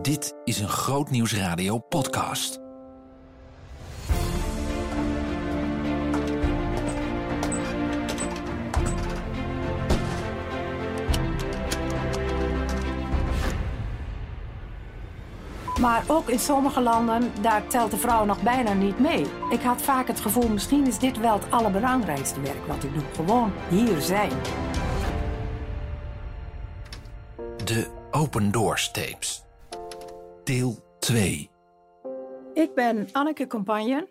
Dit is een Grootnieuwsradio podcast. Maar ook in sommige landen, daar telt de vrouw nog bijna niet mee. Ik had vaak het gevoel, misschien is dit wel het allerbelangrijkste werk wat ik doe. Gewoon hier zijn. De Open Doors Tapes. Deel 2. Ik ben Anneke Compagnon.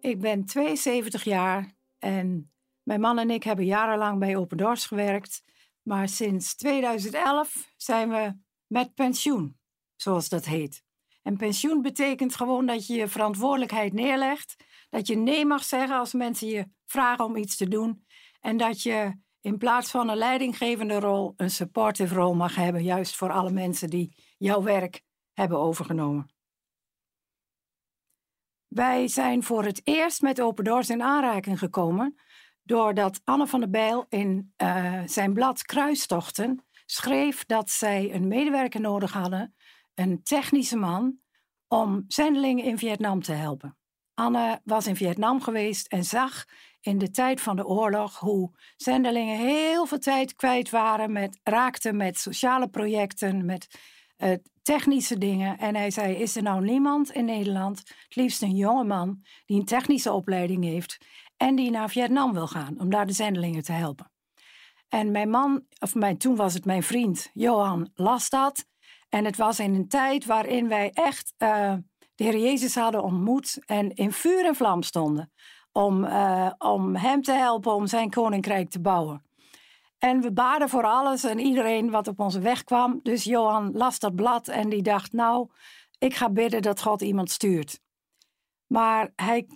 Ik ben 72 jaar en mijn man en ik hebben jarenlang bij Open Doors gewerkt. Maar sinds 2011 zijn we met pensioen, zoals dat heet. En pensioen betekent gewoon dat je je verantwoordelijkheid neerlegt. Dat je nee mag zeggen als mensen je vragen om iets te doen. En dat je in plaats van een leidinggevende rol een supportive rol mag hebben. Juist voor alle mensen die jouw werk hebben overgenomen. Wij zijn voor het eerst met Open Doors in aanraking gekomen. Doordat Anne van der Bijl in uh, zijn blad Kruistochten schreef dat zij een medewerker nodig hadden een technische man om zendelingen in Vietnam te helpen. Anne was in Vietnam geweest en zag in de tijd van de oorlog hoe zendelingen heel veel tijd kwijt waren met raakten met sociale projecten, met uh, technische dingen. En hij zei: Is er nou niemand in Nederland, het liefst een jonge man, die een technische opleiding heeft en die naar Vietnam wil gaan om daar de zendelingen te helpen? En mijn man, of mijn, toen was het mijn vriend Johan, las dat. En het was in een tijd waarin wij echt uh, de Heer Jezus hadden ontmoet en in vuur en vlam stonden om, uh, om Hem te helpen om zijn koninkrijk te bouwen. En we baden voor alles en iedereen wat op onze weg kwam. Dus Johan las dat blad en die dacht, nou, ik ga bidden dat God iemand stuurt. Maar hij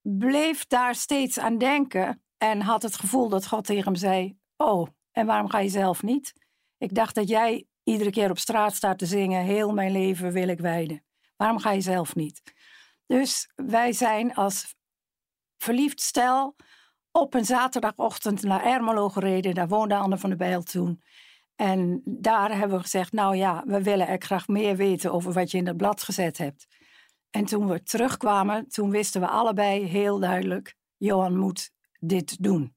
bleef daar steeds aan denken en had het gevoel dat God tegen hem zei, oh, en waarom ga je zelf niet? Ik dacht dat jij iedere keer op straat staat te zingen: Heel mijn leven wil ik wijden. Waarom ga je zelf niet? Dus wij zijn als verliefd stel op een zaterdagochtend naar Ermelo gereden. Daar woonde Anne van der Bijl toen. En daar hebben we gezegd: Nou ja, we willen er graag meer weten over wat je in het blad gezet hebt. En toen we terugkwamen, toen wisten we allebei heel duidelijk: Johan moet dit doen.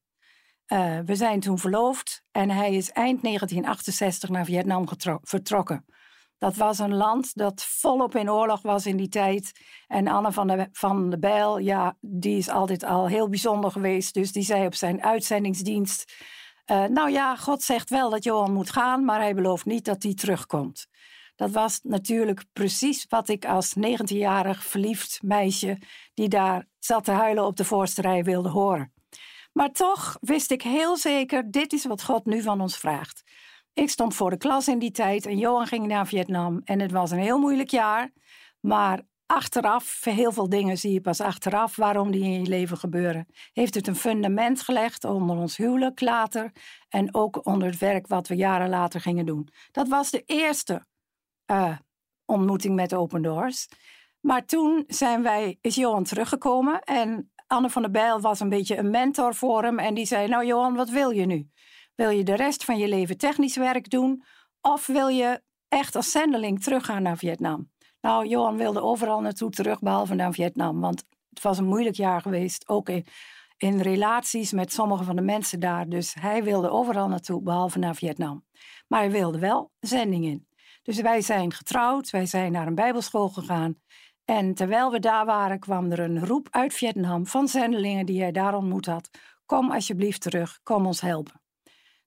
Uh, we zijn toen verloofd en hij is eind 1968 naar Vietnam vertrokken. Dat was een land dat volop in oorlog was in die tijd. En Anne van de, van de Bijl, ja, die is altijd al heel bijzonder geweest. Dus die zei op zijn uitzendingsdienst: uh, Nou ja, God zegt wel dat Johan moet gaan, maar hij belooft niet dat hij terugkomt. Dat was natuurlijk precies wat ik als 19-jarig verliefd meisje, die daar zat te huilen op de voorste rij, wilde horen. Maar toch wist ik heel zeker, dit is wat God nu van ons vraagt. Ik stond voor de klas in die tijd en Johan ging naar Vietnam. En het was een heel moeilijk jaar. Maar achteraf, heel veel dingen zie je pas achteraf waarom die in je leven gebeuren. Heeft het een fundament gelegd onder ons huwelijk later. En ook onder het werk wat we jaren later gingen doen. Dat was de eerste uh, ontmoeting met Open Doors. Maar toen zijn wij, is Johan teruggekomen en Anne van der Bijl was een beetje een mentor voor hem. En die zei: Nou, Johan, wat wil je nu? Wil je de rest van je leven technisch werk doen? Of wil je echt als zendeling teruggaan naar Vietnam? Nou, Johan wilde overal naartoe terug, behalve naar Vietnam. Want het was een moeilijk jaar geweest, ook in, in relaties met sommige van de mensen daar. Dus hij wilde overal naartoe, behalve naar Vietnam. Maar hij wilde wel zending in. Dus wij zijn getrouwd, wij zijn naar een bijbelschool gegaan. En terwijl we daar waren, kwam er een roep uit Vietnam van zendelingen die hij daar ontmoet had. Kom alsjeblieft terug, kom ons helpen.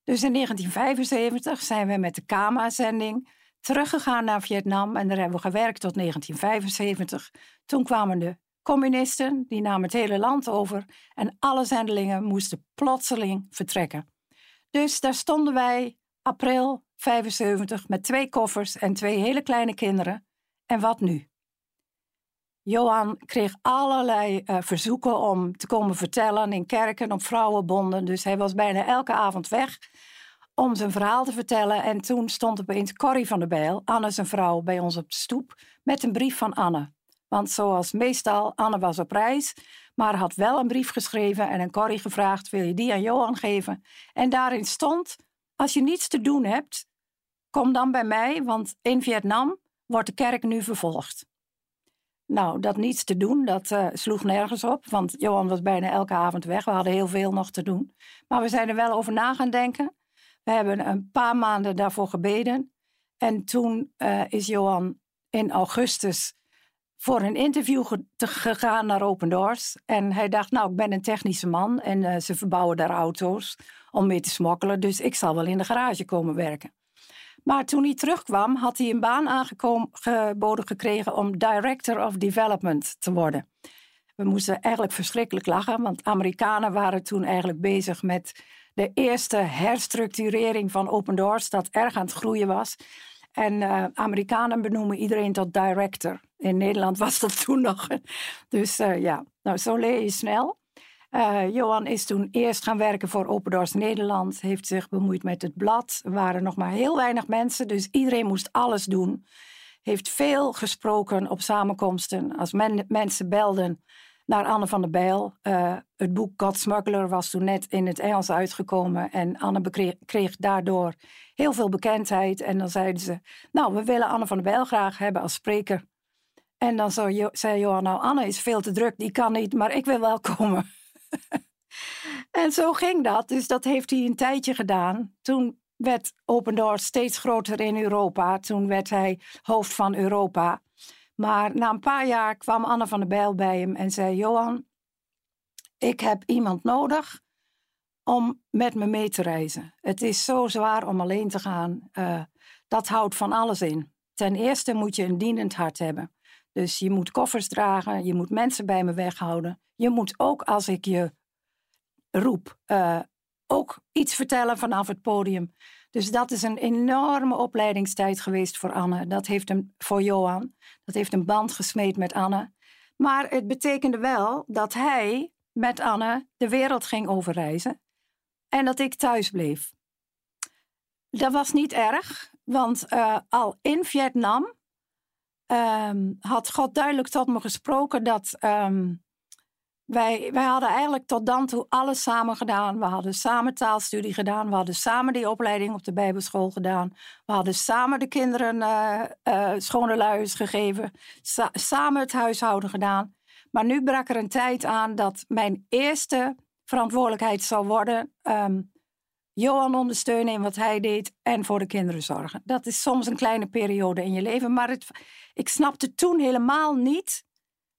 Dus in 1975 zijn we met de KAMA-zending teruggegaan naar Vietnam en daar hebben we gewerkt tot 1975. Toen kwamen de communisten, die namen het hele land over en alle zendelingen moesten plotseling vertrekken. Dus daar stonden wij april 75 met twee koffers en twee hele kleine kinderen. En wat nu? Johan kreeg allerlei uh, verzoeken om te komen vertellen in kerken, op vrouwenbonden. Dus hij was bijna elke avond weg om zijn verhaal te vertellen. En toen stond opeens Corrie van der Bijl, Anne zijn vrouw, bij ons op de stoep met een brief van Anne. Want zoals meestal, Anne was op reis, maar had wel een brief geschreven en aan Corrie gevraagd: wil je die aan Johan geven? En daarin stond: als je niets te doen hebt, kom dan bij mij, want in Vietnam wordt de kerk nu vervolgd. Nou, dat niets te doen, dat uh, sloeg nergens op. Want Johan was bijna elke avond weg. We hadden heel veel nog te doen. Maar we zijn er wel over na gaan denken. We hebben een paar maanden daarvoor gebeden. En toen uh, is Johan in augustus voor een interview gegaan naar Open Doors. En hij dacht, nou, ik ben een technische man en uh, ze verbouwen daar auto's om mee te smokkelen. Dus ik zal wel in de garage komen werken. Maar toen hij terugkwam, had hij een baan aangeboden gekregen om Director of Development te worden. We moesten eigenlijk verschrikkelijk lachen, want Amerikanen waren toen eigenlijk bezig met de eerste herstructurering van Open Doors, dat erg aan het groeien was. En uh, Amerikanen benoemen iedereen tot director. In Nederland was dat toen nog. Dus uh, ja, nou zo leer je snel. Uh, Johan is toen eerst gaan werken voor Open Doors Nederland. Heeft zich bemoeid met het blad. Er waren nog maar heel weinig mensen, dus iedereen moest alles doen. Heeft veel gesproken op samenkomsten. Als men, mensen belden naar Anne van der Bijl. Uh, het boek God Smuggler was toen net in het Engels uitgekomen. En Anne kreeg daardoor heel veel bekendheid. En dan zeiden ze, nou, we willen Anne van der Bijl graag hebben als spreker. En dan zei Johan, nou, Anne is veel te druk, die kan niet, maar ik wil wel komen. en zo ging dat. Dus dat heeft hij een tijdje gedaan. Toen werd Open Doors steeds groter in Europa. Toen werd hij hoofd van Europa. Maar na een paar jaar kwam Anne van der Bijl bij hem en zei: Johan, ik heb iemand nodig om met me mee te reizen. Het is zo zwaar om alleen te gaan. Uh, dat houdt van alles in. Ten eerste moet je een dienend hart hebben. Dus je moet koffers dragen, je moet mensen bij me weghouden. Je moet ook als ik je roep, uh, ook iets vertellen vanaf het podium. Dus dat is een enorme opleidingstijd geweest voor Anne. Dat heeft hem voor Johan. Dat heeft een band gesmeed met Anne. Maar het betekende wel dat hij met Anne de wereld ging overreizen en dat ik thuis bleef. Dat was niet erg, want uh, al in Vietnam um, had God duidelijk tot me gesproken dat um, wij, wij hadden eigenlijk tot dan toe alles samen gedaan. We hadden samen taalstudie gedaan. We hadden samen die opleiding op de Bijbelschool gedaan. We hadden samen de kinderen uh, schone gegeven. Sa samen het huishouden gedaan. Maar nu brak er een tijd aan dat mijn eerste verantwoordelijkheid zou worden. Um, Johan ondersteunen in wat hij deed en voor de kinderen zorgen. Dat is soms een kleine periode in je leven. Maar het, ik snapte toen helemaal niet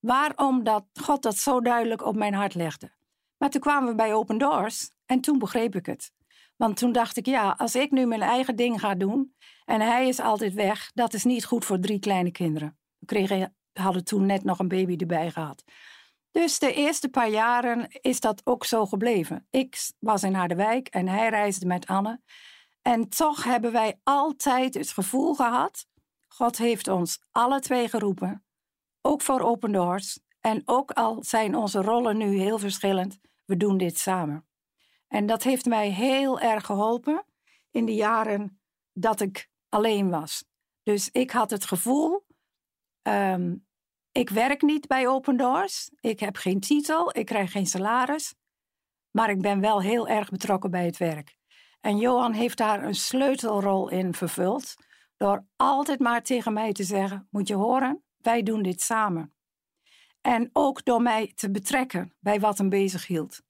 waarom dat God dat zo duidelijk op mijn hart legde. Maar toen kwamen we bij Open Doors en toen begreep ik het. Want toen dacht ik, ja, als ik nu mijn eigen ding ga doen en hij is altijd weg, dat is niet goed voor drie kleine kinderen. We kregen, hadden toen net nog een baby erbij gehad. Dus de eerste paar jaren is dat ook zo gebleven. Ik was in Harderwijk en hij reisde met Anne. En toch hebben wij altijd het gevoel gehad: God heeft ons alle twee geroepen ook voor Open Doors. En ook al zijn onze rollen nu heel verschillend, we doen dit samen. En dat heeft mij heel erg geholpen in de jaren dat ik alleen was. Dus ik had het gevoel, um, ik werk niet bij Open Doors, ik heb geen titel, ik krijg geen salaris, maar ik ben wel heel erg betrokken bij het werk. En Johan heeft daar een sleutelrol in vervuld, door altijd maar tegen mij te zeggen: Moet je horen, wij doen dit samen. En ook door mij te betrekken bij wat hem bezig hield.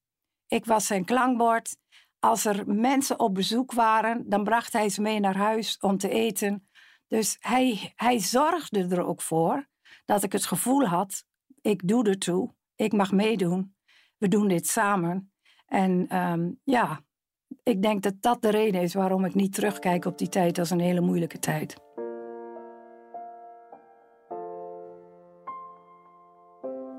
Ik was zijn klankbord. Als er mensen op bezoek waren, dan bracht hij ze mee naar huis om te eten. Dus hij, hij zorgde er ook voor dat ik het gevoel had: ik doe ertoe, ik mag meedoen, we doen dit samen. En um, ja, ik denk dat dat de reden is waarom ik niet terugkijk op die tijd als een hele moeilijke tijd.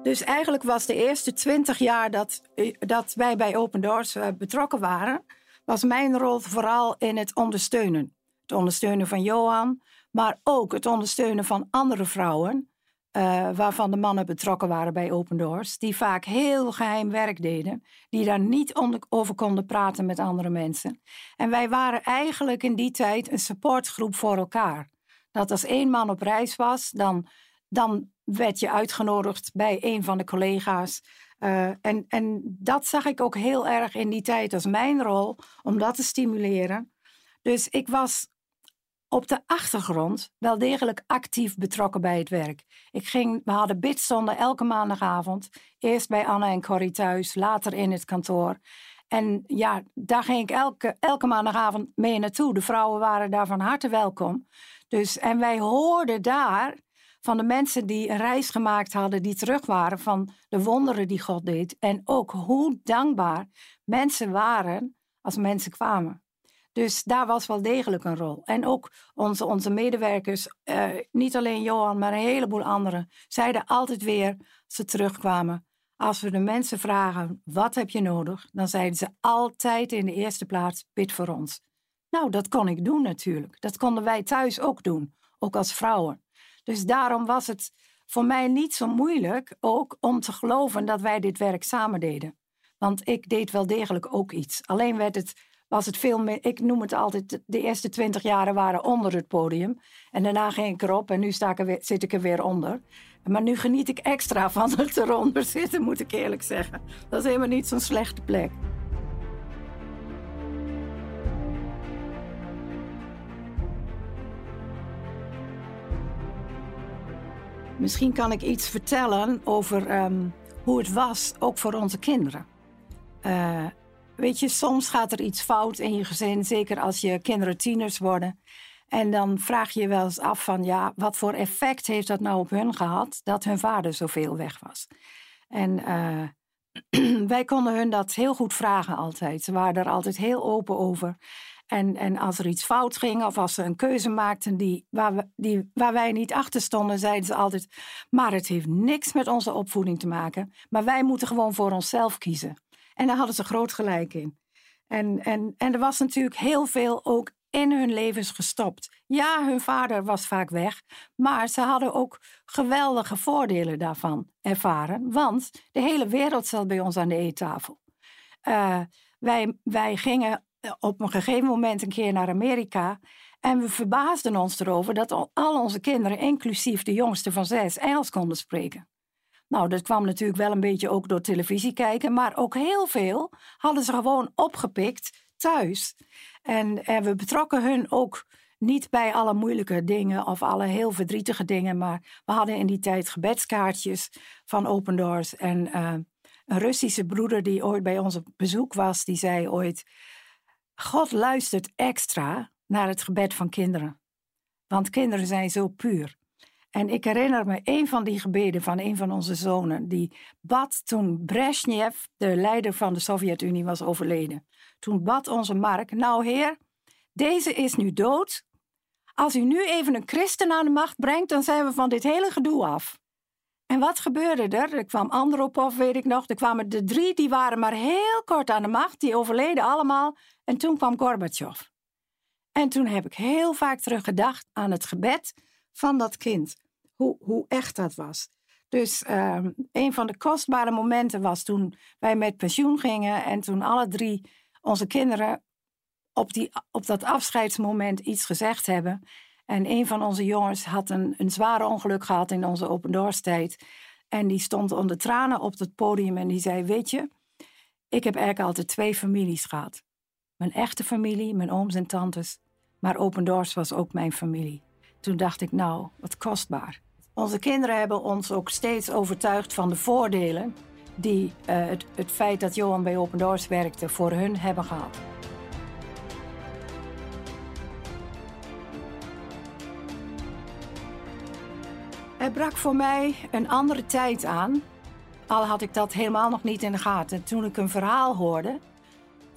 Dus eigenlijk was de eerste twintig jaar dat, eh, dat wij bij Open Doors eh, betrokken waren, was mijn rol vooral in het ondersteunen. Het ondersteunen van Johan, maar ook het ondersteunen van andere vrouwen, uh, waarvan de mannen betrokken waren bij Open Doors, die vaak heel geheim werk deden, die daar niet over konden praten met andere mensen. En wij waren eigenlijk in die tijd een supportgroep voor elkaar. Dat als één man op reis was, dan, dan werd je uitgenodigd bij een van de collega's. Uh, en, en dat zag ik ook heel erg in die tijd als mijn rol om dat te stimuleren. Dus ik was op de achtergrond wel degelijk actief betrokken bij het werk. Ik ging, we hadden bidstonden elke maandagavond. Eerst bij Anne en Corrie thuis, later in het kantoor. En ja, daar ging ik elke, elke maandagavond mee naartoe. De vrouwen waren daar van harte welkom. Dus, en wij hoorden daar van de mensen die een reis gemaakt hadden, die terug waren van de wonderen die God deed. En ook hoe dankbaar mensen waren als mensen kwamen. Dus daar was wel degelijk een rol. En ook onze, onze medewerkers, eh, niet alleen Johan, maar een heleboel anderen, zeiden altijd weer, als ze terugkwamen, als we de mensen vragen, wat heb je nodig? Dan zeiden ze altijd in de eerste plaats, bid voor ons. Nou, dat kon ik doen natuurlijk. Dat konden wij thuis ook doen, ook als vrouwen. Dus daarom was het voor mij niet zo moeilijk ook om te geloven dat wij dit werk samen deden. Want ik deed wel degelijk ook iets. Alleen werd het, was het veel meer, ik noem het altijd, de eerste twintig jaren waren onder het podium. En daarna ging ik erop en nu er weer, zit ik er weer onder. Maar nu geniet ik extra van het eronder zitten, moet ik eerlijk zeggen. Dat is helemaal niet zo'n slechte plek. Misschien kan ik iets vertellen over ehm, hoe het was, ook voor onze kinderen. Uh, weet je, soms gaat er iets fout in je gezin, zeker als je kinderen tieners worden. En dan vraag je je wel eens af van, ja, wat voor effect heeft dat nou op hun gehad dat hun vader zoveel weg was? En uh, wij konden hun dat heel goed vragen altijd. Ze waren er altijd heel open over. En, en als er iets fout ging of als ze een keuze maakten die, waar, we, die, waar wij niet achter stonden, zeiden ze altijd: Maar het heeft niks met onze opvoeding te maken. Maar wij moeten gewoon voor onszelf kiezen. En daar hadden ze groot gelijk in. En, en, en er was natuurlijk heel veel ook in hun levens gestopt. Ja, hun vader was vaak weg, maar ze hadden ook geweldige voordelen daarvan ervaren, want de hele wereld zat bij ons aan de eettafel. Uh, wij, wij gingen op een gegeven moment een keer naar Amerika en we verbaasden ons erover dat al onze kinderen, inclusief de jongste van zes, Engels konden spreken. Nou, dat kwam natuurlijk wel een beetje ook door televisie kijken, maar ook heel veel hadden ze gewoon opgepikt thuis. En, we betrokken hun ook niet bij alle moeilijke dingen of alle heel verdrietige dingen, maar we hadden in die tijd gebedskaartjes van Open Doors. En uh, een Russische broeder die ooit bij ons op bezoek was, die zei ooit: God luistert extra naar het gebed van kinderen. Want kinderen zijn zo puur. En ik herinner me een van die gebeden van een van onze zonen, die bad toen Brezhnev, de leider van de Sovjet-Unie, was overleden. Toen bad onze Mark, nou heer, deze is nu dood. Als u nu even een christen aan de macht brengt, dan zijn we van dit hele gedoe af. En wat gebeurde er? Er kwam Andropov, weet ik nog. Er kwamen de drie, die waren maar heel kort aan de macht. Die overleden allemaal. En toen kwam Gorbachev. En toen heb ik heel vaak teruggedacht aan het gebed van dat kind. Hoe, hoe echt dat was. Dus uh, een van de kostbare momenten was toen wij met pensioen gingen. En toen alle drie onze kinderen op, die, op dat afscheidsmoment iets gezegd hebben. En een van onze jongens had een, een zware ongeluk gehad in onze open doorstijd. En die stond onder tranen op het podium en die zei: Weet je, ik heb eigenlijk altijd twee families gehad. Mijn echte familie, mijn ooms en tantes. Maar Open Doors was ook mijn familie. Toen dacht ik, nou, wat kostbaar. Onze kinderen hebben ons ook steeds overtuigd van de voordelen die uh, het, het feit dat Johan bij Open Doors werkte voor hun hebben gehad. Er brak voor mij een andere tijd aan, al had ik dat helemaal nog niet in de gaten. Toen ik een verhaal hoorde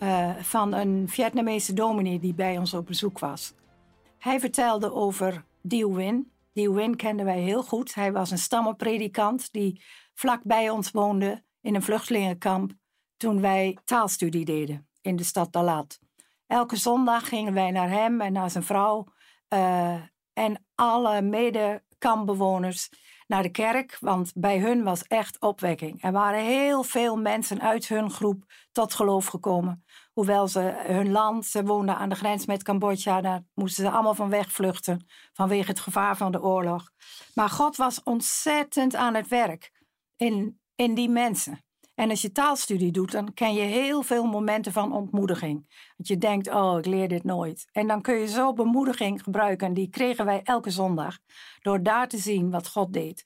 uh, van een Vietnamese dominee die bij ons op bezoek was. Hij vertelde over Dio Win. Dio Win kenden wij heel goed. Hij was een stammenpredikant die vlak bij ons woonde in een vluchtelingenkamp toen wij taalstudie deden in de stad Dalat. Elke zondag gingen wij naar hem en naar zijn vrouw uh, en alle medekampbewoners naar de kerk, want bij hun was echt opwekking. Er waren heel veel mensen uit hun groep tot geloof gekomen. Hoewel ze hun land, ze woonden aan de grens met Cambodja, daar moesten ze allemaal van wegvluchten vanwege het gevaar van de oorlog. Maar God was ontzettend aan het werk in, in die mensen. En als je taalstudie doet, dan ken je heel veel momenten van ontmoediging. Dat je denkt, oh, ik leer dit nooit. En dan kun je zo bemoediging gebruiken. En die kregen wij elke zondag. Door daar te zien wat God deed.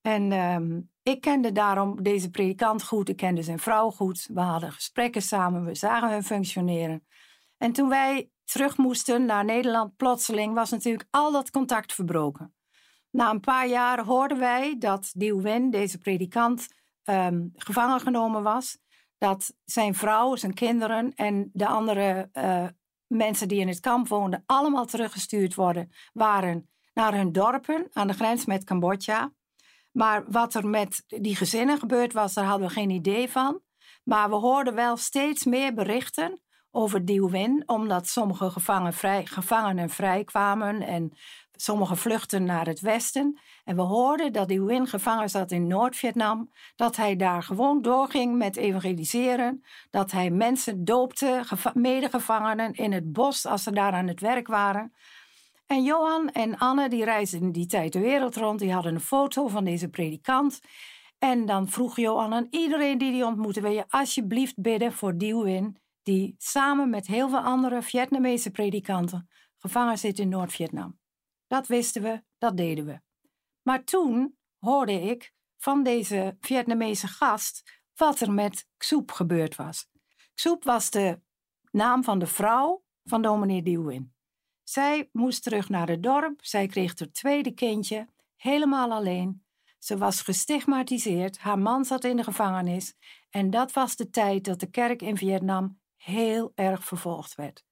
En ehm, ik kende daarom deze predikant goed. Ik kende zijn vrouw goed. We hadden gesprekken samen. We zagen hun functioneren. En toen wij terug moesten naar Nederland, plotseling was natuurlijk al dat contact verbroken. Na een paar jaar hoorden wij dat Dieuwen, deze predikant, um, gevangen genomen was. Dat zijn vrouw, zijn kinderen en de andere uh, mensen die in het kamp woonden, allemaal teruggestuurd worden, waren naar hun dorpen aan de grens met Cambodja. Maar wat er met die gezinnen gebeurd was, daar hadden we geen idee van. Maar we hoorden wel steeds meer berichten over Dieuwen, omdat sommige gevangen vrij, gevangenen vrijkwamen en sommige vluchten naar het westen. En we hoorden dat Dieuwen gevangen zat in Noord-Vietnam, dat hij daar gewoon doorging met evangeliseren, dat hij mensen doopte, medegevangenen in het bos als ze daar aan het werk waren. En Johan en Anne, die reisden in die tijd de wereld rond, die hadden een foto van deze predikant. En dan vroeg Johan aan iedereen die die ontmoette, wil je alsjeblieft bidden voor Dieuwen, die samen met heel veel andere Vietnamese predikanten gevangen zit in Noord-Vietnam. Dat wisten we, dat deden we. Maar toen hoorde ik van deze Vietnamese gast wat er met Xoep gebeurd was. Xoep was de naam van de vrouw van dominee Diewin. Zij moest terug naar het dorp, zij kreeg haar tweede kindje, helemaal alleen. Ze was gestigmatiseerd, haar man zat in de gevangenis en dat was de tijd dat de kerk in Vietnam heel erg vervolgd werd.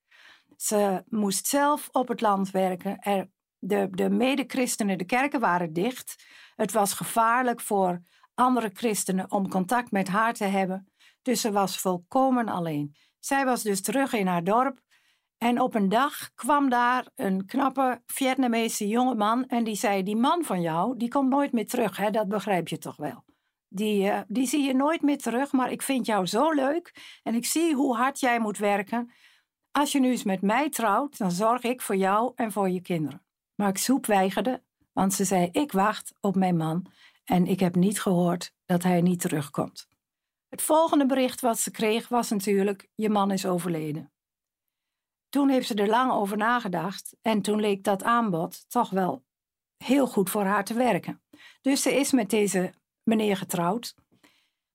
Ze moest zelf op het land werken. Er, de, de mede-christenen, de kerken waren dicht. Het was gevaarlijk voor andere christenen om contact met haar te hebben. Dus ze was volkomen alleen. Zij was dus terug in haar dorp. En op een dag kwam daar een knappe Vietnamese jongeman en die zei: Die man van jou, die komt nooit meer terug, hè? dat begrijp je toch wel. Die, uh, die zie je nooit meer terug, maar ik vind jou zo leuk en ik zie hoe hard jij moet werken. Als je nu eens met mij trouwt, dan zorg ik voor jou en voor je kinderen. Maar ik zoep weigerde, want ze zei: Ik wacht op mijn man en ik heb niet gehoord dat hij niet terugkomt. Het volgende bericht wat ze kreeg was natuurlijk: Je man is overleden. Toen heeft ze er lang over nagedacht en toen leek dat aanbod toch wel heel goed voor haar te werken. Dus ze is met deze meneer getrouwd.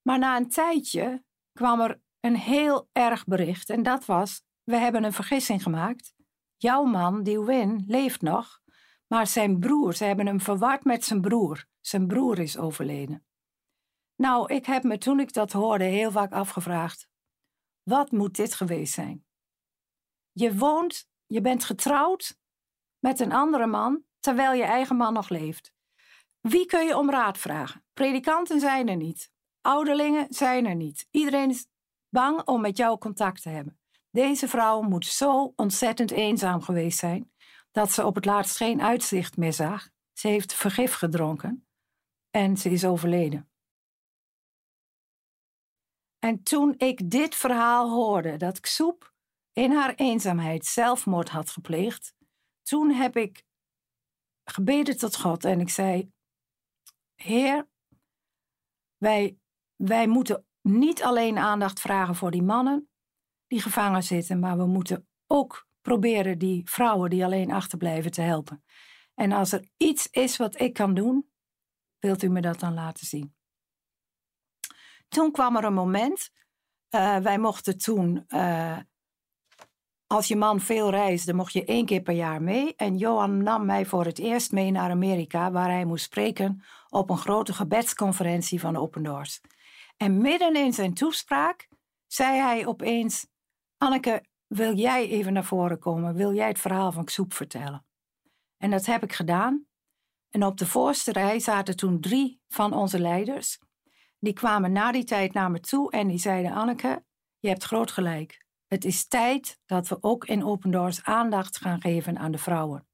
Maar na een tijdje kwam er een heel erg bericht en dat was: we hebben een vergissing gemaakt. Jouw man, Diewin, leeft nog, maar zijn broer, ze hebben hem verward met zijn broer. Zijn broer is overleden. Nou, ik heb me toen ik dat hoorde heel vaak afgevraagd: wat moet dit geweest zijn? Je woont, je bent getrouwd met een andere man terwijl je eigen man nog leeft. Wie kun je om raad vragen? Predikanten zijn er niet. Ouderlingen zijn er niet. Iedereen is bang om met jou contact te hebben. Deze vrouw moet zo ontzettend eenzaam geweest zijn dat ze op het laatst geen uitzicht meer zag. Ze heeft vergif gedronken en ze is overleden. En toen ik dit verhaal hoorde, dat Xoep in haar eenzaamheid zelfmoord had gepleegd, toen heb ik gebeden tot God en ik zei: Heer, wij, wij moeten niet alleen aandacht vragen voor die mannen die gevangen zitten, maar we moeten ook proberen die vrouwen die alleen achterblijven te helpen. En als er iets is wat ik kan doen, wilt u me dat dan laten zien? Toen kwam er een moment, uh, wij mochten toen uh, als je man veel reisde, mocht je één keer per jaar mee. En Johan nam mij voor het eerst mee naar Amerika, waar hij moest spreken op een grote gebedsconferentie van Open Doors. En midden in zijn toespraak zei hij opeens: Anneke, wil jij even naar voren komen? Wil jij het verhaal van Xoep vertellen? En dat heb ik gedaan. En op de voorste rij zaten toen drie van onze leiders. Die kwamen na die tijd naar me toe en die zeiden: Anneke, je hebt groot gelijk. Het is tijd dat we ook in Open Doors aandacht gaan geven aan de vrouwen.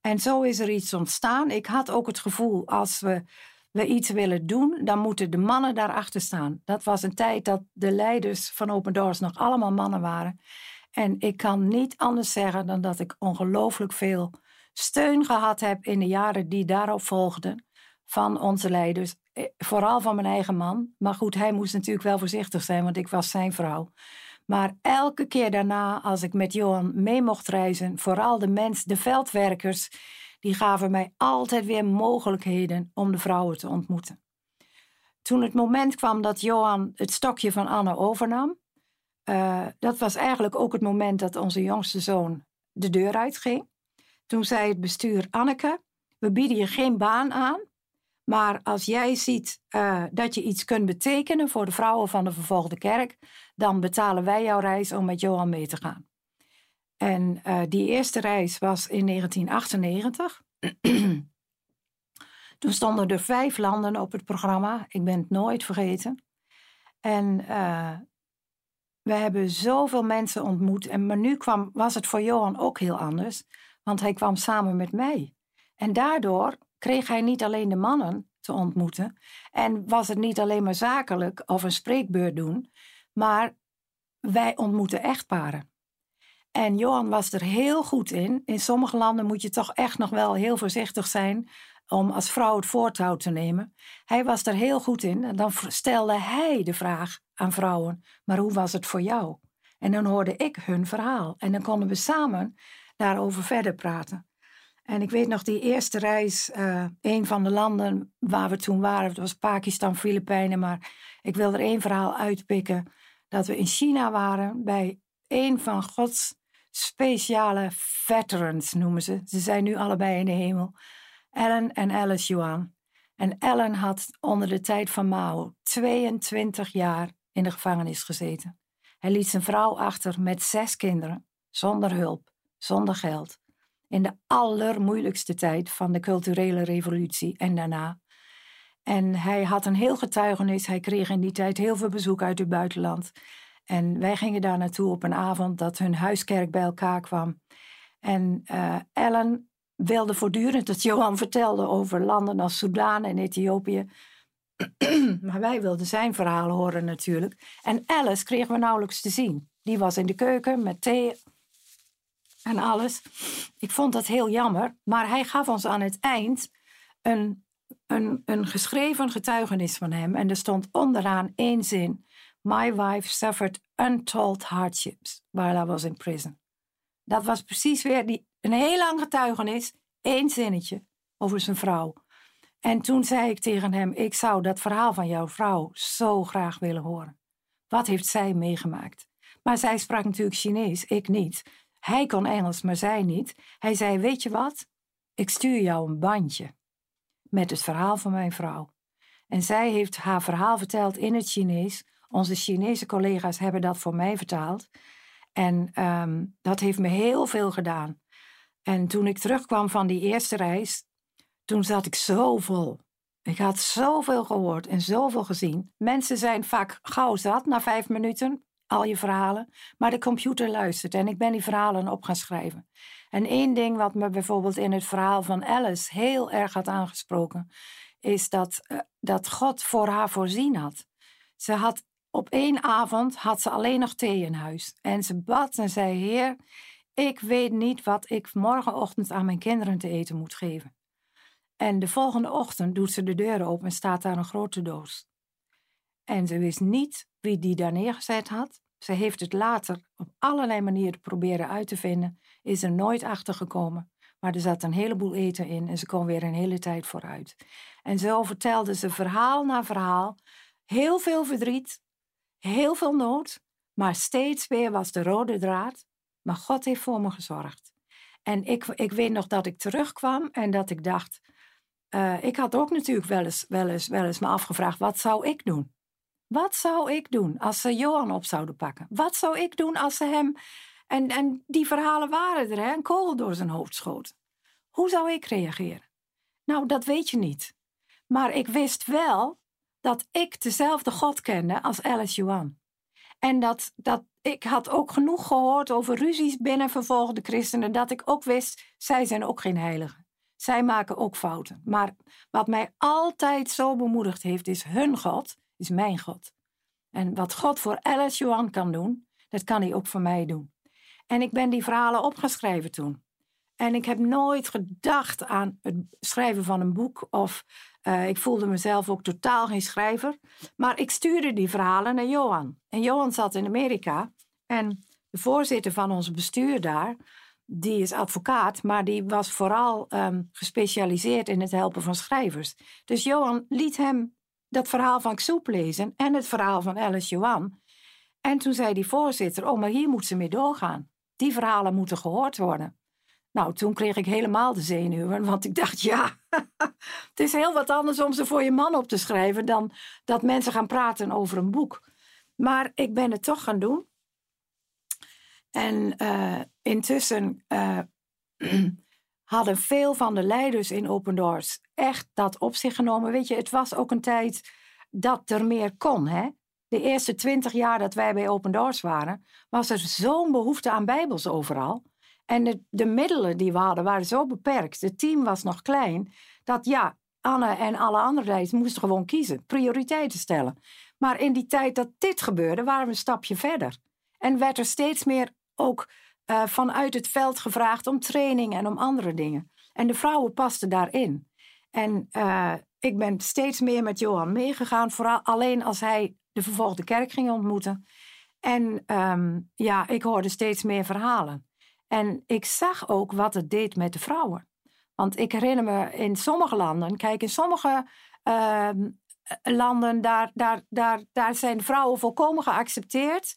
En zo is er iets ontstaan. Ik had ook het gevoel, als we, we iets willen doen, dan moeten de mannen daarachter staan. Dat was een tijd dat de leiders van Open Doors nog allemaal mannen waren. En ik kan niet anders zeggen dan dat ik ongelooflijk veel steun gehad heb in de jaren die daarop volgden. van onze leiders. Eh, vooral van mijn eigen man. Maar goed, hij moest natuurlijk wel voorzichtig zijn, want ik was zijn vrouw. Maar elke keer daarna, als ik met Johan mee mocht reizen, vooral de mensen, de veldwerkers, die gaven mij altijd weer mogelijkheden om de vrouwen te ontmoeten. Toen het moment kwam dat Johan het stokje van Anne overnam, uh, dat was eigenlijk ook het moment dat onze jongste zoon de deur uitging. Toen zei het bestuur: Anneke, we bieden je geen baan aan, maar als jij ziet uh, dat je iets kunt betekenen voor de vrouwen van de vervolgde kerk, dan betalen wij jouw reis om met Johan mee te gaan. En uh, die eerste reis was in 1998. Toen stonden er vijf landen op het programma. Ik ben het nooit vergeten. En uh, we hebben zoveel mensen ontmoet. En, maar nu kwam, was het voor Johan ook heel anders. Want hij kwam samen met mij. En daardoor kreeg hij niet alleen de mannen te ontmoeten. En was het niet alleen maar zakelijk of een spreekbeurt doen. Maar wij ontmoeten echtparen. En Johan was er heel goed in. In sommige landen moet je toch echt nog wel heel voorzichtig zijn om als vrouw het voortouw te nemen. Hij was er heel goed in. En dan stelde hij de vraag aan vrouwen: maar hoe was het voor jou? En dan hoorde ik hun verhaal. En dan konden we samen daarover verder praten. En ik weet nog die eerste reis, uh, een van de landen waar we toen waren, dat was Pakistan, Filipijnen, maar ik wil er één verhaal uitpikken. Dat we in China waren bij een van Gods speciale veterans, noemen ze. Ze zijn nu allebei in de hemel. Ellen en Alice Yuan. En Ellen had onder de tijd van Mao 22 jaar in de gevangenis gezeten. Hij liet zijn vrouw achter met zes kinderen, zonder hulp, zonder geld. In de allermoeilijkste tijd van de culturele revolutie en daarna. En hij had een heel getuigenis. Hij kreeg in die tijd heel veel bezoek uit het buitenland. En wij gingen daar naartoe op een avond dat hun huiskerk bij elkaar kwam. En uh, Ellen wilde voortdurend dat Johan vertelde over landen als Soudaan en Ethiopië. maar wij wilden zijn verhalen horen natuurlijk. En Alice kregen we nauwelijks te zien. Die was in de keuken met thee en alles. Ik vond dat heel jammer. Maar hij gaf ons aan het eind een, een, een geschreven getuigenis van hem. En er stond onderaan één zin. My wife suffered untold hardships while I was in prison. Dat was precies weer die, een heel lang getuigenis, één zinnetje over zijn vrouw. En toen zei ik tegen hem: Ik zou dat verhaal van jouw vrouw zo graag willen horen. Wat heeft zij meegemaakt? Maar zij sprak natuurlijk Chinees, ik niet. Hij kon Engels, maar zij niet. Hij zei: Weet je wat? Ik stuur jou een bandje met het verhaal van mijn vrouw. En zij heeft haar verhaal verteld in het Chinees. Onze Chinese collega's hebben dat voor mij vertaald. En um, dat heeft me heel veel gedaan. En toen ik terugkwam van die eerste reis, toen zat ik zo vol. Ik had zoveel gehoord en zoveel gezien. Mensen zijn vaak gauw zat na vijf minuten, al je verhalen. Maar de computer luistert en ik ben die verhalen op gaan schrijven. En één ding wat me bijvoorbeeld in het verhaal van Alice heel erg had aangesproken, is dat, uh, dat God voor haar voorzien had. Ze had op één avond had ze alleen nog thee in huis. En ze bad en zei: Heer, ik weet niet wat ik morgenochtend aan mijn kinderen te eten moet geven. En de volgende ochtend doet ze de deur open en staat daar een grote doos. En ze wist niet wie die daar neergezet had. Ze heeft het later op allerlei manieren proberen uit te vinden, is er nooit achter gekomen. Maar er zat een heleboel eten in en ze kon weer een hele tijd vooruit. En zo vertelde ze verhaal na verhaal. Heel veel verdriet, heel veel nood, maar steeds weer was de rode draad. Maar God heeft voor me gezorgd. En ik, ik weet nog dat ik terugkwam en dat ik dacht. Uh, ik had ook natuurlijk wel eens, wel, eens, wel eens me afgevraagd: wat zou ik doen? Wat zou ik doen als ze Johan op zouden pakken? Wat zou ik doen als ze hem. En, en die verhalen waren er, hè? Een kogel door zijn hoofd schoot. Hoe zou ik reageren? Nou, dat weet je niet. Maar ik wist wel dat ik dezelfde God kende als Alice Johan. En dat, dat ik had ook genoeg gehoord over ruzies binnen vervolgde christenen, dat ik ook wist, zij zijn ook geen heiligen. Zij maken ook fouten. Maar wat mij altijd zo bemoedigd heeft, is hun God, is mijn God. En wat God voor Alice Johan kan doen, dat kan hij ook voor mij doen. En ik ben die verhalen opgeschreven toen. En ik heb nooit gedacht aan het schrijven van een boek. Of uh, ik voelde mezelf ook totaal geen schrijver. Maar ik stuurde die verhalen naar Johan. En Johan zat in Amerika. En de voorzitter van ons bestuur daar, die is advocaat, maar die was vooral um, gespecialiseerd in het helpen van schrijvers. Dus Johan liet hem dat verhaal van Xoep lezen en het verhaal van Alice Johan. En toen zei die voorzitter: Oh, maar hier moet ze mee doorgaan. Die verhalen moeten gehoord worden. Nou, toen kreeg ik helemaal de zenuwen, want ik dacht, ja, het is heel wat anders om ze voor je man op te schrijven dan dat mensen gaan praten over een boek. Maar ik ben het toch gaan doen. En uh, intussen uh, hadden veel van de leiders in Open Doors echt dat op zich genomen. Weet je, het was ook een tijd dat er meer kon. Hè? De eerste twintig jaar dat wij bij Open Doors waren, was er zo'n behoefte aan Bijbels overal. En de, de, middelen die we hadden waren zo beperkt. Het team was nog klein. Dat ja, Anne en alle andere leiders moesten gewoon kiezen. Prioriteiten stellen. Maar in die tijd dat dit gebeurde, waren we een stapje verder. En werd er steeds meer ook uh, vanuit het veld gevraagd om training en om andere dingen. En de vrouwen pasten daarin. En uh, ik ben steeds meer met Johan meegegaan. Vooral alleen als hij de vervolgde kerk ging ontmoeten. En um, ja, ik hoorde steeds meer verhalen. En ik zag ook wat het deed met de vrouwen. Want ik herinner me in sommige landen, kijk, in sommige uh, landen, daar, daar, daar, daar zijn vrouwen volkomen geaccepteerd.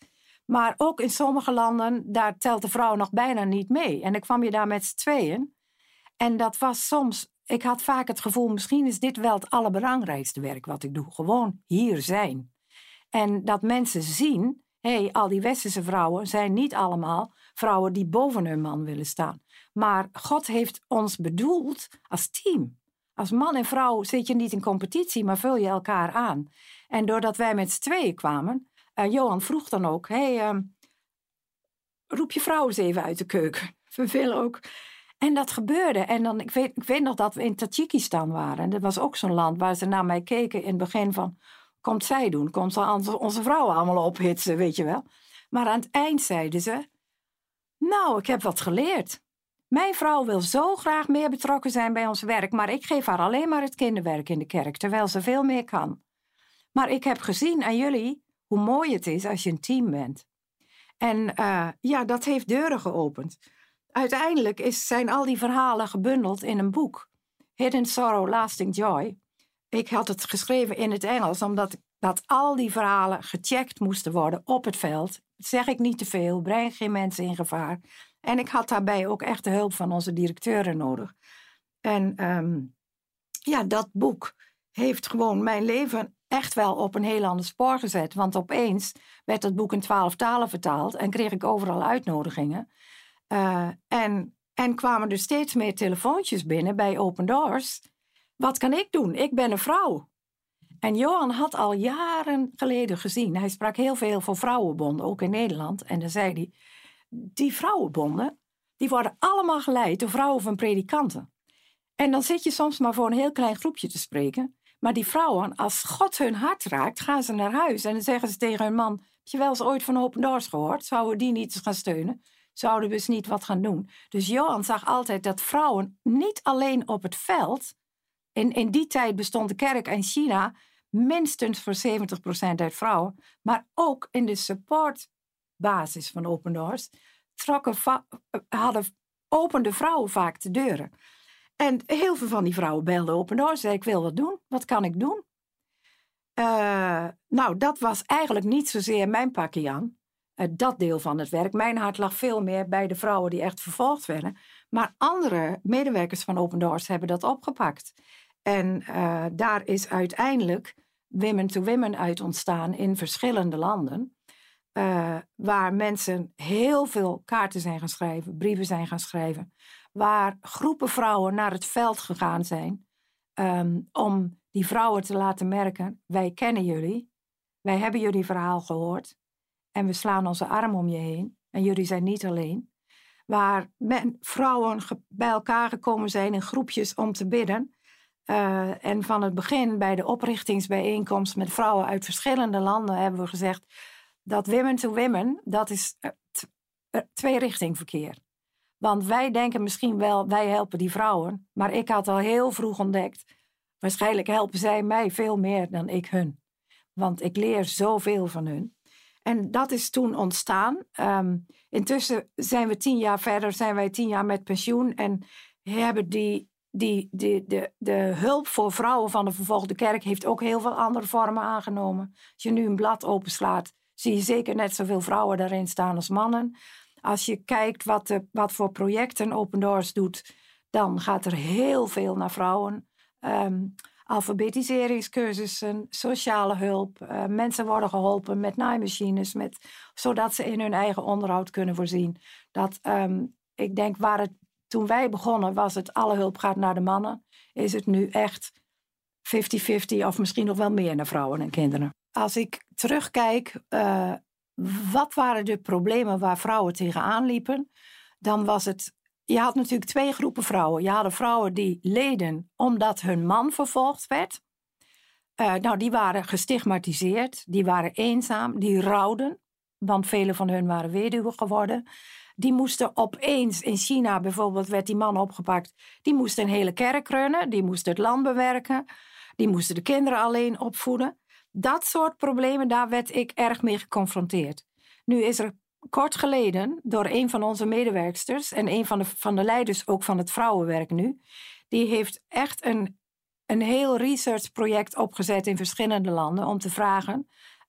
Maar ook in sommige landen, daar telt de vrouw nog bijna niet mee. En dan kwam je daar met z'n tweeën. En dat was soms, ik had vaak het gevoel, misschien is dit wel het allerbelangrijkste werk wat ik doe. Gewoon hier zijn. En dat mensen zien, hé, hey, al die westerse vrouwen zijn niet allemaal vrouwen die boven hun man willen staan. Maar God heeft ons bedoeld als team. Als man en vrouw zit je niet in competitie, maar vul je elkaar aan. En doordat wij met z'n tweeën kwamen, uh, Johan vroeg dan ook: hey, uh, roep je vrouw eens even uit de keuken. We willen ook. En dat gebeurde. En dan, ik, weet, ik weet nog dat we in Tajikistan waren. En dat was ook zo'n land waar ze naar mij keken in het begin van... Komt zij doen? Komt ze onze vrouwen allemaal ophitsen, weet je wel? Maar aan het eind zeiden ze... Nou, ik heb wat geleerd. Mijn vrouw wil zo graag meer betrokken zijn bij ons werk, maar ik geef haar alleen maar het kinderwerk in de kerk, terwijl ze veel meer kan. Maar ik heb gezien aan jullie hoe mooi het is als je een team bent. En uh, ja, dat heeft deuren geopend. Uiteindelijk is, zijn al die verhalen gebundeld in een boek. Hidden Sorrow, Lasting Joy. Ik had het geschreven in het Engels, omdat dat al die verhalen gecheckt moesten worden op het veld. Zeg ik niet te veel, breng geen mensen in gevaar. En ik had daarbij ook echt de hulp van onze directeuren nodig. En um, ja, dat boek heeft gewoon mijn leven echt wel op een heel ander spoor gezet. Want opeens werd het boek in twaalf talen vertaald en kreeg ik overal uitnodigingen. Uh, en, en kwamen er steeds meer telefoontjes binnen bij Open Doors. Wat kan ik doen? Ik ben een vrouw. En Johan had al jaren geleden gezien, hij sprak heel veel voor vrouwenbonden, ook in Nederland. En dan zei hij, die vrouwenbonden, die worden allemaal geleid door vrouwen van predikanten. En dan zit je soms maar voor een heel klein groepje te spreken. Maar die vrouwen, als God hun hart raakt, gaan ze naar huis. En dan zeggen ze tegen hun man, heb je wel eens ooit van Open Doors gehoord? Zouden we die niet gaan steunen? Zouden we eens niet wat gaan doen? Dus Johan zag altijd dat vrouwen niet alleen op het veld... In, in die tijd bestond de kerk in China minstens voor 70% uit vrouwen, maar ook in de supportbasis van Open Doors trokken hadden opende vrouwen vaak de deuren. En heel veel van die vrouwen belden Open Doors, zei ik wil wat doen, wat kan ik doen? Uh, nou, dat was eigenlijk niet zozeer mijn pakje aan, uh, dat deel van het werk. Mijn hart lag veel meer bij de vrouwen die echt vervolgd werden. Maar andere medewerkers van Open Doors hebben dat opgepakt. En uh, daar is uiteindelijk Women to Women uit ontstaan in verschillende landen. Waar mensen heel veel kaarten zijn gaan schrijven, brieven zijn gaan schrijven. Waar groepen vrouwen naar het veld gegaan zijn. Um, om die vrouwen te laten merken: wij kennen jullie. Wij hebben jullie verhaal gehoord. En we slaan onze arm om je heen. En jullie zijn niet alleen. Waar men, vrouwen bij elkaar gekomen zijn in groepjes om te bidden. Uh, en van het begin bij de oprichtingsbijeenkomst met vrouwen uit verschillende landen hebben we gezegd dat women to women, dat is twee richting verkeer. Want wij denken misschien wel, wij helpen die vrouwen. Maar ik had al heel vroeg ontdekt, waarschijnlijk helpen zij mij veel meer dan ik hun. Want ik leer zoveel van hun. En dat is toen ontstaan. Ehm, intussen zijn we tien jaar verder, zijn wij tien jaar met pensioen. En hebben die, die, die, de, de hulp voor vrouwen van de vervolgde kerk heeft ook heel veel andere vormen aangenomen. Als je nu een blad openslaat, zie je zeker net zoveel vrouwen daarin staan als mannen. Als je kijkt wat, wat voor projecten Open Doors doet, dan gaat er heel veel naar vrouwen. Um, alfabetiseringscursussen, sociale hulp. Uh, mensen worden geholpen met naaimachines, met, zodat ze in hun eigen onderhoud kunnen voorzien. Dat, um, ik denk waar het toen wij begonnen was het alle hulp gaat naar de mannen. Is het nu echt 50-50 of misschien nog wel meer naar vrouwen en kinderen. Als ik terugkijk, uh, wat waren de problemen waar vrouwen tegenaan liepen? Dan was het je had natuurlijk twee groepen vrouwen. Je had vrouwen die leden omdat hun man vervolgd werd. Uh, nou, die waren gestigmatiseerd, die waren eenzaam, die rouwden, want vele van hun waren weduwe geworden. Die moesten opeens, in China bijvoorbeeld werd die man opgepakt, die moesten een hele kerk runnen, die moesten het land bewerken, die moesten de kinderen alleen opvoeden. Dat soort problemen, daar werd ik erg mee geconfronteerd. Nu is er kort geleden door een van onze medewerksters en een van de, van de leiders ook van het vrouwenwerk nu. Die heeft echt een, een heel researchproject opgezet in verschillende landen om te vragen.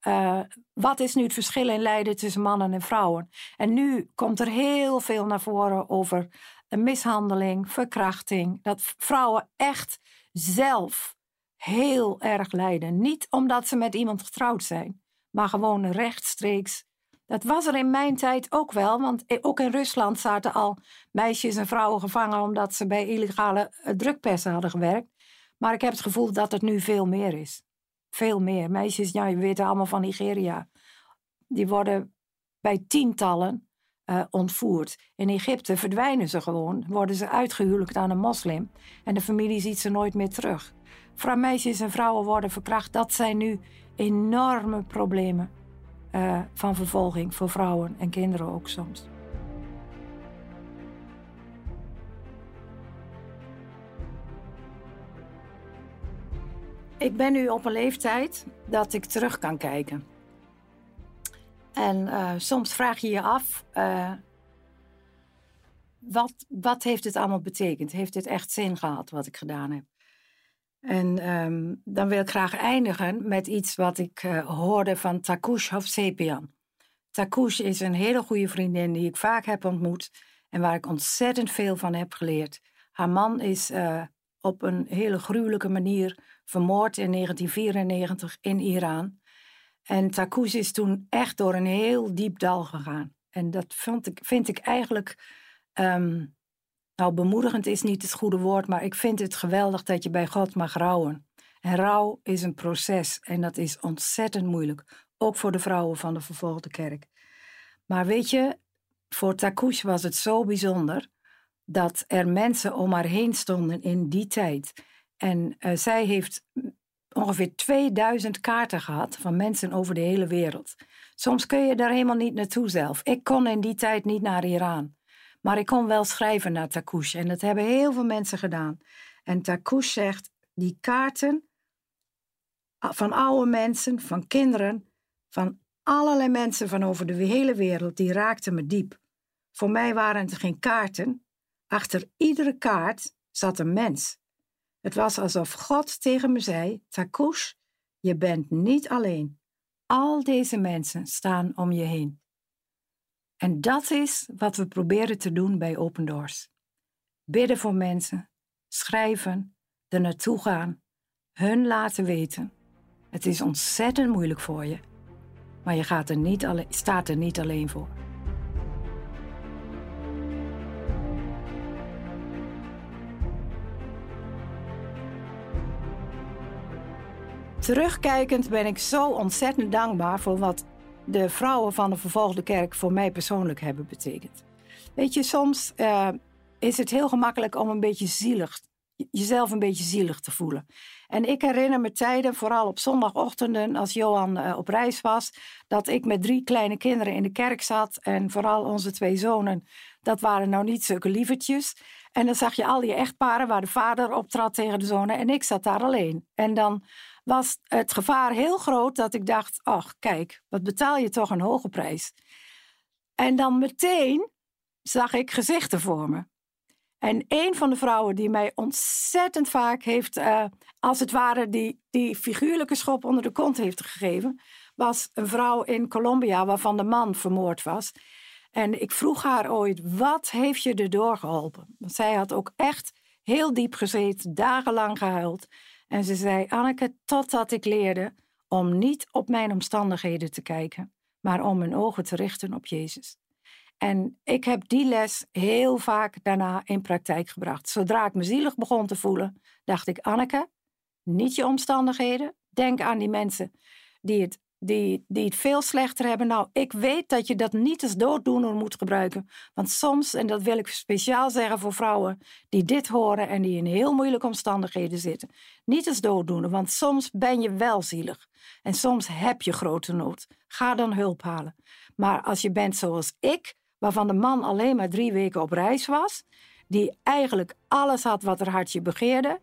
Uh, wat is nu het verschil in lijden tussen mannen en vrouwen? En nu komt er heel veel naar voren over mishandeling, verkrachting. Dat vrouwen echt zelf heel erg lijden. Niet omdat ze met iemand getrouwd zijn, maar gewoon rechtstreeks dat was er in mijn tijd ook wel, want ook in Rusland zaten al meisjes en vrouwen gevangen omdat ze bij illegale eh, drukpersen hadden gewerkt. Maar ik heb het gevoel dat het nu veel meer is. Veel meer. Meisjes, ja, je weet allemaal van Nigeria. Die worden bij tientallen uh, ontvoerd. In Egypte verdwijnen ze gewoon, worden ze uitgehuwelijkd aan een moslim en de familie ziet ze nooit meer terug. Meisjes en vrouwen worden verkracht, dat zijn nu enorme problemen uh, van vervolging voor vrouwen en kinderen ook soms. Ik ben nu op een leeftijd dat ik terug kan kijken. En uh, soms vraag je je af, uh, wat, wat heeft het allemaal betekend? Heeft het echt zin gehad wat ik gedaan heb? En um, dan wil ik graag eindigen met iets wat ik uh, hoorde van Takush Hovsepian. Takush is een hele goede vriendin die ik vaak heb ontmoet en waar ik ontzettend veel van heb geleerd. Haar man is uh, op een hele gruwelijke manier vermoord in 1994 in Iran. En Takush is toen echt door een heel diep dal gegaan. En dat vind ik, vind ik eigenlijk um, nou, bemoedigend is niet het goede woord, maar ik vind het geweldig dat je bij God mag rouwen. En rouw is een proces en dat is ontzettend moeilijk, ook voor de vrouwen van de vervolgde kerk. Maar weet je, voor Takush was het zo bijzonder dat er mensen om haar heen stonden in die tijd. En uh, zij heeft ongeveer 2000 kaarten gehad van mensen over de hele wereld. Soms kun je daar helemaal niet naartoe zelf. Ik kon in die tijd niet naar Iran. Maar ik kon wel schrijven naar Takush. En dat hebben heel veel mensen gedaan. En Takush zegt, die kaarten van oude mensen, van kinderen, van allerlei mensen van over de hele wereld, die raakten me diep. Voor mij waren het geen kaarten. Achter iedere kaart zat een mens. Het was alsof God tegen me zei: Takush, je bent niet alleen. Al deze mensen staan om je heen. En dat is wat we proberen te doen bij Open Doors. Bidden voor mensen, schrijven, er naartoe gaan, hun laten weten. Het is ontzettend moeilijk voor je, maar je gaat er niet alleen, staat er niet alleen voor. Terugkijkend ben ik zo ontzettend dankbaar voor wat de vrouwen van de vervolgde kerk voor mij persoonlijk hebben betekend. Weet je, soms uh, is het heel gemakkelijk om een beetje zielig, jezelf een beetje zielig te voelen. En ik herinner me tijden, vooral op zondagochtenden als Johan uh, op reis was, dat ik met drie kleine kinderen in de kerk zat en vooral onze twee zonen dat waren nou niet zulke lievertjes. En dan zag je al die echtparen waar de vader optrad tegen de zonen en ik zat daar alleen. En dan was het gevaar heel groot dat ik dacht, ach kijk, wat betaal je toch een hoge prijs. En dan meteen zag ik gezichten voor me. En een van de vrouwen die mij ontzettend vaak heeft, uh, als het ware, die, die figuurlijke schop onder de kont heeft gegeven, was een vrouw in Colombia waarvan de man vermoord was. En ik vroeg haar ooit, wat heeft je erdoor geholpen? Want zij had ook echt heel diep gezeten, dagenlang gehuild. En ze zei, Anneke, totdat ik leerde om niet op mijn omstandigheden te kijken, maar om mijn ogen te richten op Jezus. En ik heb die les heel vaak daarna in praktijk gebracht. Zodra ik me zielig begon te voelen, dacht ik: Anneke, niet je omstandigheden. Denk aan die mensen die het, die, het veel slechter hebben. Nou, ik weet dat je dat niet als dooddoener moet gebruiken. Want soms, en dat wil ik speciaal zeggen voor vrouwen die dit horen en die in heel moeilijke omstandigheden zitten, niet als dooddoener, want soms ben je wel zielig. En soms heb je grote nood. Ga dan hulp halen. Maar als je bent zoals ik, waarvan de man alleen maar drie weken op reis was, die eigenlijk alles had wat er hartje begeerde.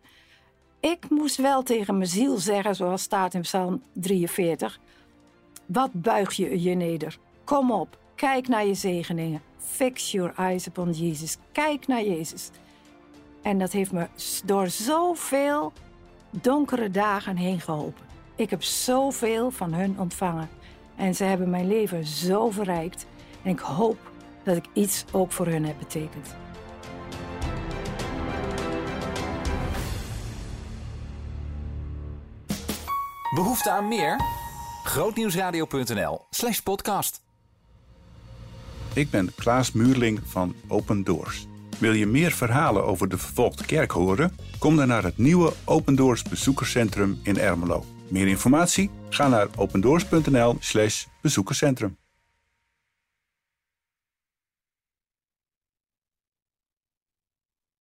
Ik moest wel tegen mijn ziel zeggen, zoals staat in Psalm 43, wat buig je je neder? Kom op, kijk naar je zegeningen. Fix your eyes upon Jesus. Kijk naar Jezus. En dat heeft me door zoveel donkere dagen heen geholpen. Ik heb zoveel van hun ontvangen. En ze hebben mijn leven zo verrijkt. En ik hoop dat ik iets ook voor hun heb betekend. Behoefte aan meer? Grootnieuwsradio.nl slash podcast. Ik ben Klaas Muurling van Open Doors. Wil je meer verhalen over de vervolgde kerk horen? Kom dan naar het nieuwe Open Doors bezoekerscentrum in Ermelo. Meer informatie? Ga naar opendoors.nl slash bezoekerscentrum.